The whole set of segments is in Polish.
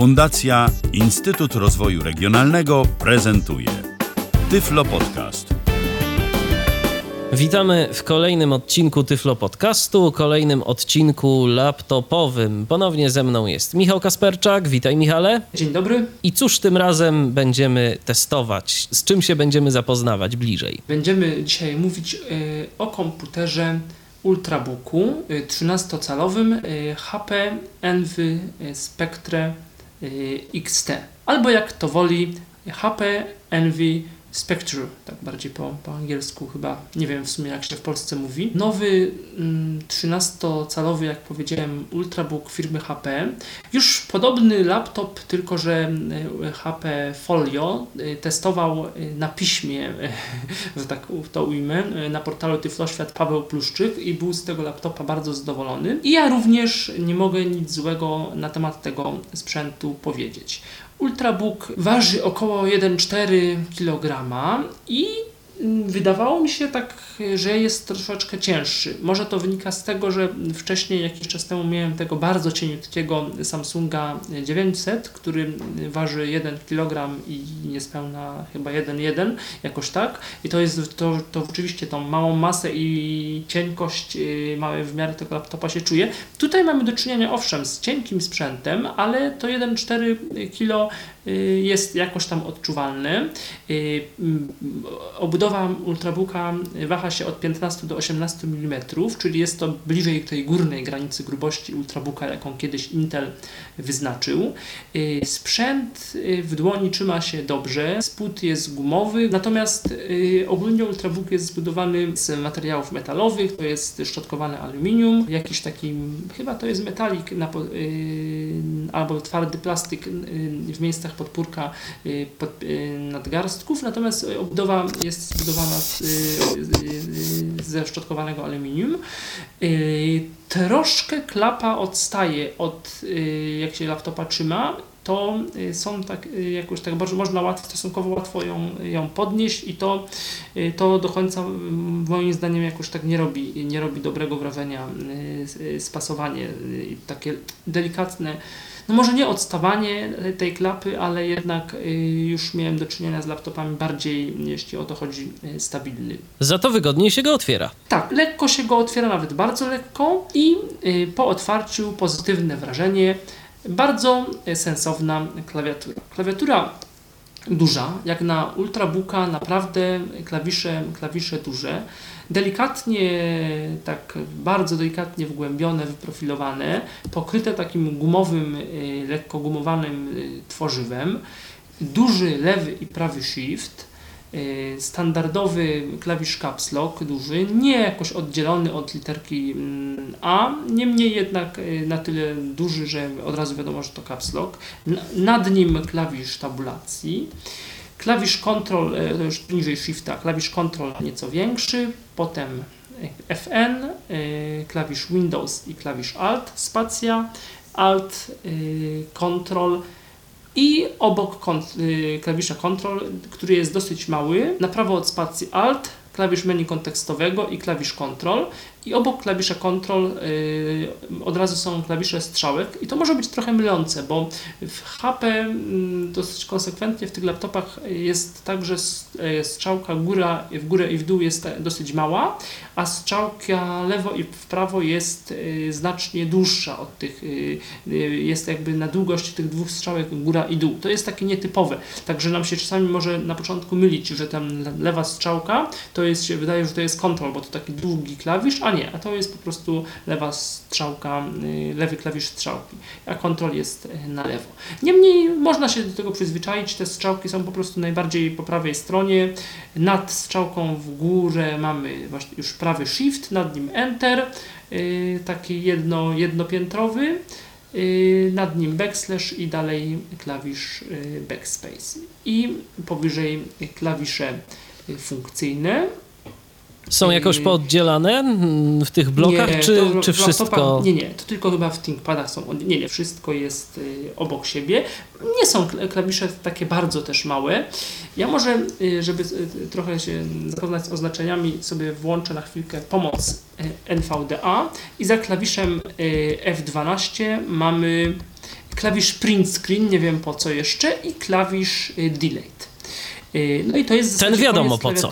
Fundacja Instytut Rozwoju Regionalnego prezentuje Tyflo Podcast. Witamy w kolejnym odcinku Tyflo Podcastu, kolejnym odcinku laptopowym. Ponownie ze mną jest Michał Kasperczak. Witaj Michale. Dzień dobry. I cóż tym razem będziemy testować? Z czym się będziemy zapoznawać bliżej? Będziemy dzisiaj mówić y, o komputerze Ultrabooku y, 13-calowym y, HP Envy Spectre XT. Albo jak to woli HP Envy Spectre, tak bardziej po, po angielsku chyba, nie wiem w sumie jak się w Polsce mówi. Nowy mm, 13-calowy, jak powiedziałem, Ultrabook firmy HP. Już podobny laptop, tylko że y, HP Folio y, testował y, na piśmie, że tak to ujmę, na portalu Tyfloświat Paweł Pluszczyk i był z tego laptopa bardzo zadowolony. I ja również nie mogę nic złego na temat tego sprzętu powiedzieć. Ultrabook waży około 1,4 kg i wydawało mi się tak, że jest troszeczkę cięższy. Może to wynika z tego, że wcześniej jakiś czas temu miałem tego bardzo cieniutkiego Samsunga 900, który waży 1 kg i niespełna chyba 1,1 jakoś tak. I to jest to, to rzeczywiście tą małą masę i cienkość małe w miarę tego laptopa się czuje. Tutaj mamy do czynienia owszem z cienkim sprzętem, ale to 1,4 kg y, jest jakoś tam odczuwalny. Y, Obudowa Ultrabooka waha się od 15 do 18 mm, czyli jest to bliżej tej górnej granicy grubości Ultrabooka, jaką kiedyś Intel wyznaczył. Y, Sprzęt y, w dłoni trzyma się dobrze, spód jest gumowy, natomiast y, ogólnie Ultrabook jest zbudowany z materiałów metalowych, to jest szczotkowane aluminium, jakiś taki, chyba to jest metalik na, albo twardy plastyk y, w miejscach podpórka pod, nadgarstków, natomiast obudowa jest zbudowana z, y, y, ze szczotkowanego aluminium. Y, Troszkę klapa odstaje od jak się laptopa trzyma, to są tak jakoś tak bardzo można łatwo, stosunkowo łatwo ją, ją podnieść i to, to do końca mm, moim zdaniem jakoś tak nie robi, nie robi dobrego wrażenia spasowanie takie delikatne no może nie odstawanie tej klapy, ale jednak y, już miałem do czynienia z laptopami bardziej, jeśli o to chodzi, y, stabilny. Za to wygodniej się go otwiera. Tak, lekko się go otwiera, nawet bardzo lekko i y, po otwarciu pozytywne wrażenie, bardzo sensowna klawiatura. Klawiatura duża, jak na Ultrabooka, naprawdę klawisze, klawisze duże, delikatnie, tak bardzo delikatnie wgłębione, wyprofilowane, pokryte takim gumowym, y, lekko gumowanym y, tworzywem, duży lewy i prawy shift, standardowy klawisz caps lock duży, nie jakoś oddzielony od literki mm, A, niemniej jednak y, na tyle duży, że od razu wiadomo, że to caps lock. Nad nim klawisz tabulacji. Klawisz Ctrl, y, to już niżej Shifta, klawisz Ctrl nieco większy, potem y, FN, y, klawisz Windows i klawisz Alt, spacja, Alt, y, Ctrl, i obok kont- y, klawisza Ctrl, który jest dosyć mały, na prawo od spacji Alt, klawisz menu kontekstowego i klawisz Ctrl. I obok klawisza Ctrl y, od razu są klawisze strzałek i to może być trochę mylące, bo w HP mm, dosyć konsekwentnie w tych laptopach jest tak, że y, strzałka góra, w górę i w dół jest e, dosyć mała, a strzałka lewo i w prawo jest y, znacznie dłuższa od tych, jest jakby na długość tych dwóch strzałek góra i dół. To jest takie nietypowe, także nam się czasami może na początku mylić, że tam le- lewa strzałka to jest, się wydaje, że to jest Ctrl, bo to taki długi klawisz, a nie, a to jest po prostu lewa strzałka, y, lewy klawisz strzałki, a Ctrl jest y, na lewo. Niemniej można się do tego przyzwyczaić, te strzałki są po prostu najbardziej po prawej stronie, nad strzałką w górze mamy właśnie już prawy Shift, nad nim Enter, y, taki jedno, jednopiętrowy, nad nim backslash i dalej klawisz backspace. I powyżej klawisze funkcyjne. Są jakoś pooddzielane mm, w tych blokach, Nie, czy, to czy wszystko? Nie, nie, to tylko chyba w ThinkPadach są. Nie, nie, wszystko jest y, obok siebie. Nie są kl- klawisze takie bardzo też małe. Ja może, y, żeby y, trochę się zapoznać z oznaczeniami, sobie włączę na chwilkę pomoc NVDA i za klawiszem y, F12 mamy klawisz print screen, nie wiem po co jeszcze, i klawisz delete. No i to jest Ten wiadomo po co.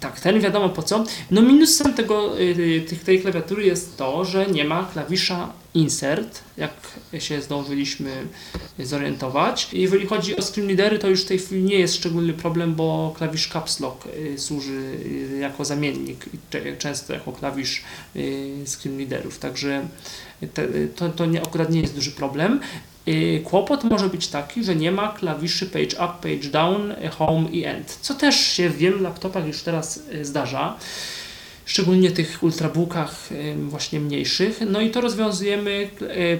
Tak, ten wiadomo po co. No minusem tego, y, tych, tej klawiatury jest to, że nie ma klawisza insert, jak się zdążyliśmy zorientować. Jeżeli chodzi o screen readery, to już w tej chwili nie jest szczególny problem, bo klawisz caps lock y, służy y, jako zamiennik często jako klawisz y, screen readerów, także to, to nie, akurat nie jest duży problem. Y, Kłopot może być taki, że nie ma klawiszy page up, page down, y, home i end, co też się w wielu laptopach już teraz y, zdarza, szczególnie tych ultrabookach właśnie mniejszych. No i to rozwiązujemy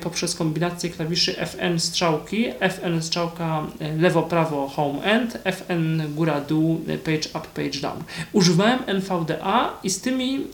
poprzez kombinację klawiszy Fn strzałki, Fn strzałka lewo, prawo, home, end, Fn góra, dół, page up, page down. Używałem NVDA i z tymi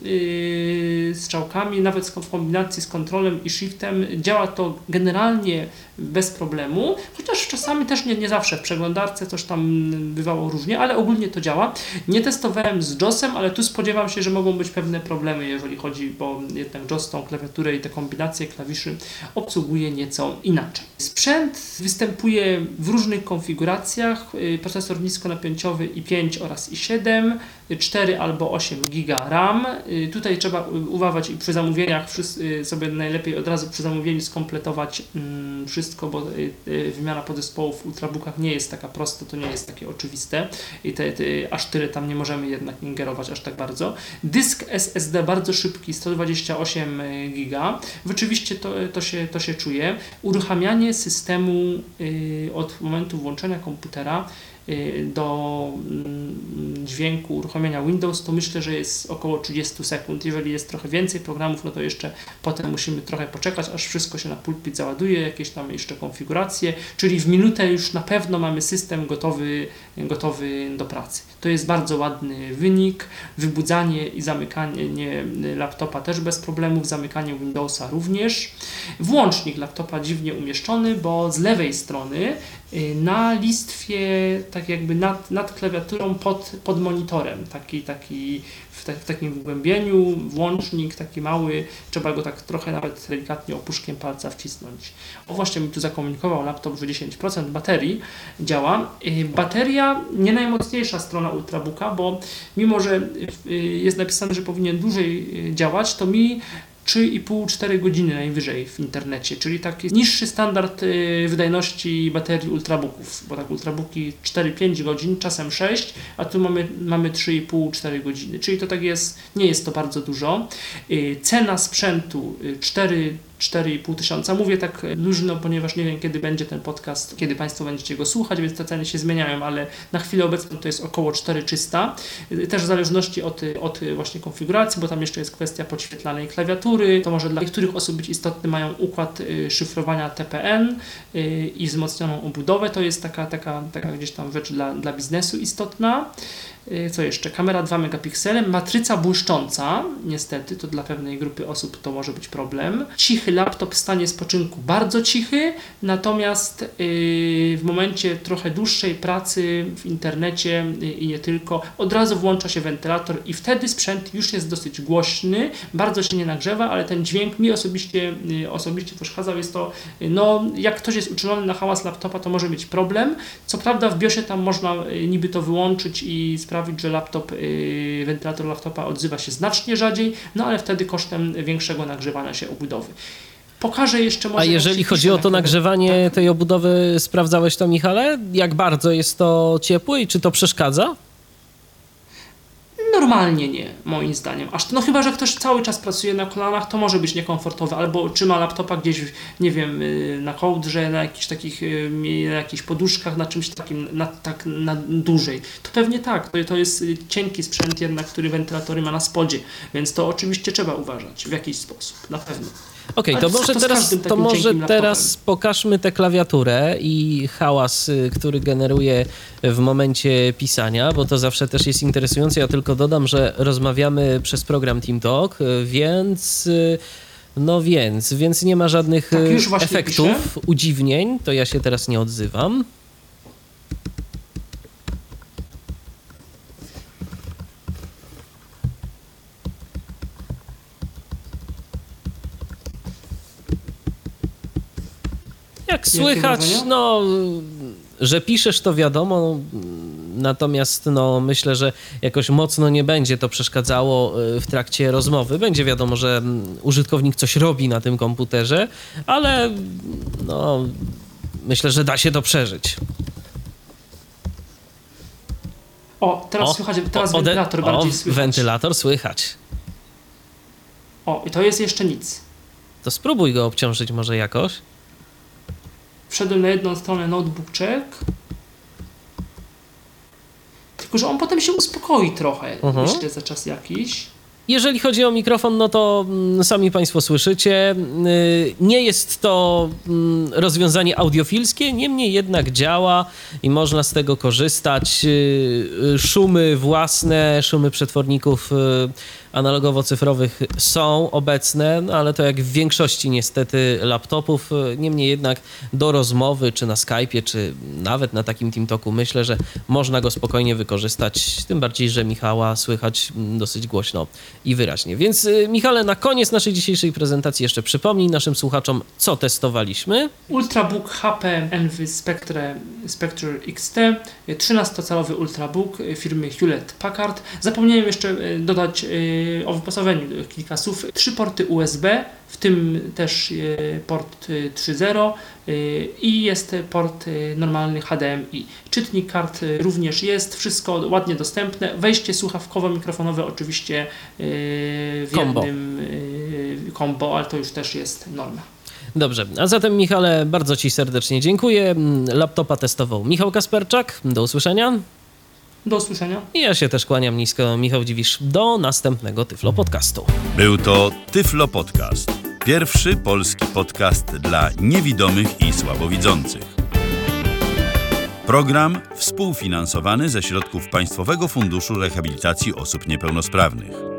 strzałkami, nawet w kombinacji z kontrolem i shiftem, działa to generalnie bez problemu, chociaż czasami też nie, nie zawsze w przeglądarce coś tam bywało różnie, ale ogólnie to działa. Nie testowałem z JOSem, ale tu spodziewam się, że mogą być pewne problemy, jeżeli chodzi, bo jednak JOS tą klawiaturę i te kombinacje klawiszy obsługuje nieco inaczej. Sprzęt występuje w różnych konfiguracjach, y, procesor niskonapięciowy i5 oraz i7, 4 albo 8 GB RAM. Y, Tutaj trzeba y, uważać i przy zamówieniach y, sobie najlepiej od razu przy zamówieniu skompletować mm, wszystko, bo y, y, wymiana podzespołów w ultrabookach nie jest taka prosta, to nie jest takie oczywiste i te, te, aż tyle tam nie możemy jednak ingerować aż tak bardzo. Dysk SSD bardzo szybki, 128 GB. Oczywiście to, to, się, to się czuje. Uruchamianie systemu y, od momentu włączenia komputera y, do mm, dźwięku uruchomienia Windows, to myślę, że jest około 30 sekund. Jeżeli jest trochę więcej programów, no to jeszcze potem musimy trochę poczekać, aż wszystko się na pulpit załaduje, jakieś tam jeszcze konfiguracje, czyli w minutę już na pewno mamy system gotowy, gotowy do pracy. To jest bardzo ładny wynik. Wybudzanie i zamykanie laptopa też bez problemów, zamykanie Windowsa również. Włącznik laptopa dziwnie umieszczony, bo z lewej strony y, na listwie, tak jakby nad, nad klawiaturą pod, pod monitorem, taki, taki w, ta, w takim wgłębieniu, włącznik taki mały, trzeba go tak trochę nawet delikatnie opuszkiem palca wcisnąć. O właśnie mi tu zakomunikował laptop, że 10% baterii działa. Y, Bateria nie najmocniejsza strona Ultrabooka, bo mimo, że y, jest napisane, że powinien dłużej y, działać, to mi 3,5-4 godziny najwyżej w internecie, czyli taki niższy standard y, wydajności baterii ultrabooków, bo tak ultrabooki 4-5 godzin, czasem 6, a tu mamy, mamy 3,5-4 godziny, czyli to tak jest, nie jest to bardzo dużo. Y, Cena sprzętu y, 4 4,5 tysiąca. Mówię tak luźno, ponieważ nie wiem, kiedy będzie ten podcast, kiedy Państwo będziecie go słuchać, więc te ceny się zmieniają, ale na chwilę obecną to jest około 4300. Też w zależności od, od właśnie konfiguracji, bo tam jeszcze jest kwestia podświetlanej klawiatury. To może dla niektórych osób być istotny, mają układ szyfrowania TPN i wzmocnioną obudowę. To jest taka, taka, taka gdzieś tam rzecz dla, dla biznesu istotna. Y, Co jeszcze? Kamera 2 megapiksele, matryca błyszcząca, niestety, to dla pewnej grupy osób to może być problem. Cichy laptop w stanie spoczynku, bardzo cichy, natomiast yy, w momencie trochę dłuższej pracy w internecie yy, i nie tylko, od razu włącza się wentylator i wtedy sprzęt już jest dosyć głośny, bardzo się nie nagrzewa, ale ten dźwięk mi osobiście, osobiście przeszkadzał. Jest to, no, jak ktoś jest uczulony na hałas laptopa, to może mieć problem. Co prawda w BIOSie tam można niby to wyłączyć i sprawić, że laptop, yy, wentylator laptopa odzywa się znacznie rzadziej, no ale wtedy kosztem większego nagrzewania się obudowy. Pokażę jeszcze może. A jeżeli chodzi o to nagrzewanie Tak. tej obudowy, sprawdzałeś to, Michale? Jak bardzo jest to ciepłe i czy to przeszkadza? Normalnie nie, moim zdaniem. Aż no chyba, że ktoś cały czas pracuje na kolanach, to może być niekomfortowe, albo trzyma laptopa gdzieś, nie wiem, y, na kołdrze, na jakichś takich, y, na jakichś poduszkach, na czymś takim, na, tak na dłużej. To pewnie tak, to, to jest y, cienki sprzęt jednak, który wentylatory ma na spodzie, więc to oczywiście trzeba uważać w jakiś sposób, na pewno. Okej, Ale to może teraz, to może teraz pokażmy tę klawiaturę i hałas, y, który generuje w momencie pisania, bo to zawsze też jest interesujące. Ja tylko dodam, że rozmawiamy przez program TeamTalk, y, więc y, no więc, więc nie ma żadnych Tak, efektów, piszę. udziwnień, to ja się teraz nie odzywam. Jak słychać, no, że piszesz to wiadomo, natomiast no, myślę, że jakoś mocno nie będzie to przeszkadzało y, w trakcie rozmowy. Będzie wiadomo, że mm, użytkownik coś robi na tym komputerze, ale no, myślę, że da się to przeżyć. O, teraz słychać, teraz ode- wentylator bardziej o, słychać. wentylator słychać. O, i to jest jeszcze nic. To spróbuj go obciążyć może jakoś. Wszedłem na jedną stronę notebook check. Tylko, że on potem się uspokoi trochę, Mhm. myślę, za czas jakiś. Jeżeli chodzi o mikrofon, no to mm, sami Państwo słyszycie. y, Nie jest to mm, rozwiązanie audiofilskie, niemniej jednak działa i można z tego korzystać. Y, y, Szumy własne, szumy przetworników analogowo-cyfrowych są obecne, no ale to jak w większości niestety laptopów. y, Niemniej jednak do rozmowy, czy na Skype'ie, czy nawet na takim TeamTalku myślę, że można go spokojnie wykorzystać. Tym bardziej, że Michała słychać mm, dosyć głośno i wyraźnie. Więc y, Michale, na koniec naszej dzisiejszej prezentacji jeszcze przypomnij naszym słuchaczom, co testowaliśmy. Ultrabook HP Envy Spectre, Spectre XT, 13-calowy Ultrabook firmy Hewlett Packard. Zapomniałem jeszcze e, dodać e, o wyposażeniu kilka słów. Trzy porty USB, w tym też e, port e, 3.0 e, i jest port e, normalny HDMI. Czytnik kart e, również jest, wszystko ładnie dostępne. Wejście słuchawkowo-mikrofonowe oczywiście e, w Combo. jednym e, combo, ale to już też jest norma. Dobrze, a zatem Michale, bardzo Ci serdecznie dziękuję. Mm, Laptopa testował Michał Kasperczak. Do usłyszenia. Do usłyszenia. I ja się też kłaniam nisko, Michał Dziwisz. Do następnego Tyflo Podcastu. Był to Tyflo Podcast. Pierwszy polski podcast dla niewidomych i słabowidzących. Program współfinansowany ze środków Państwowego Funduszu Rehabilitacji Osób Niepełnosprawnych.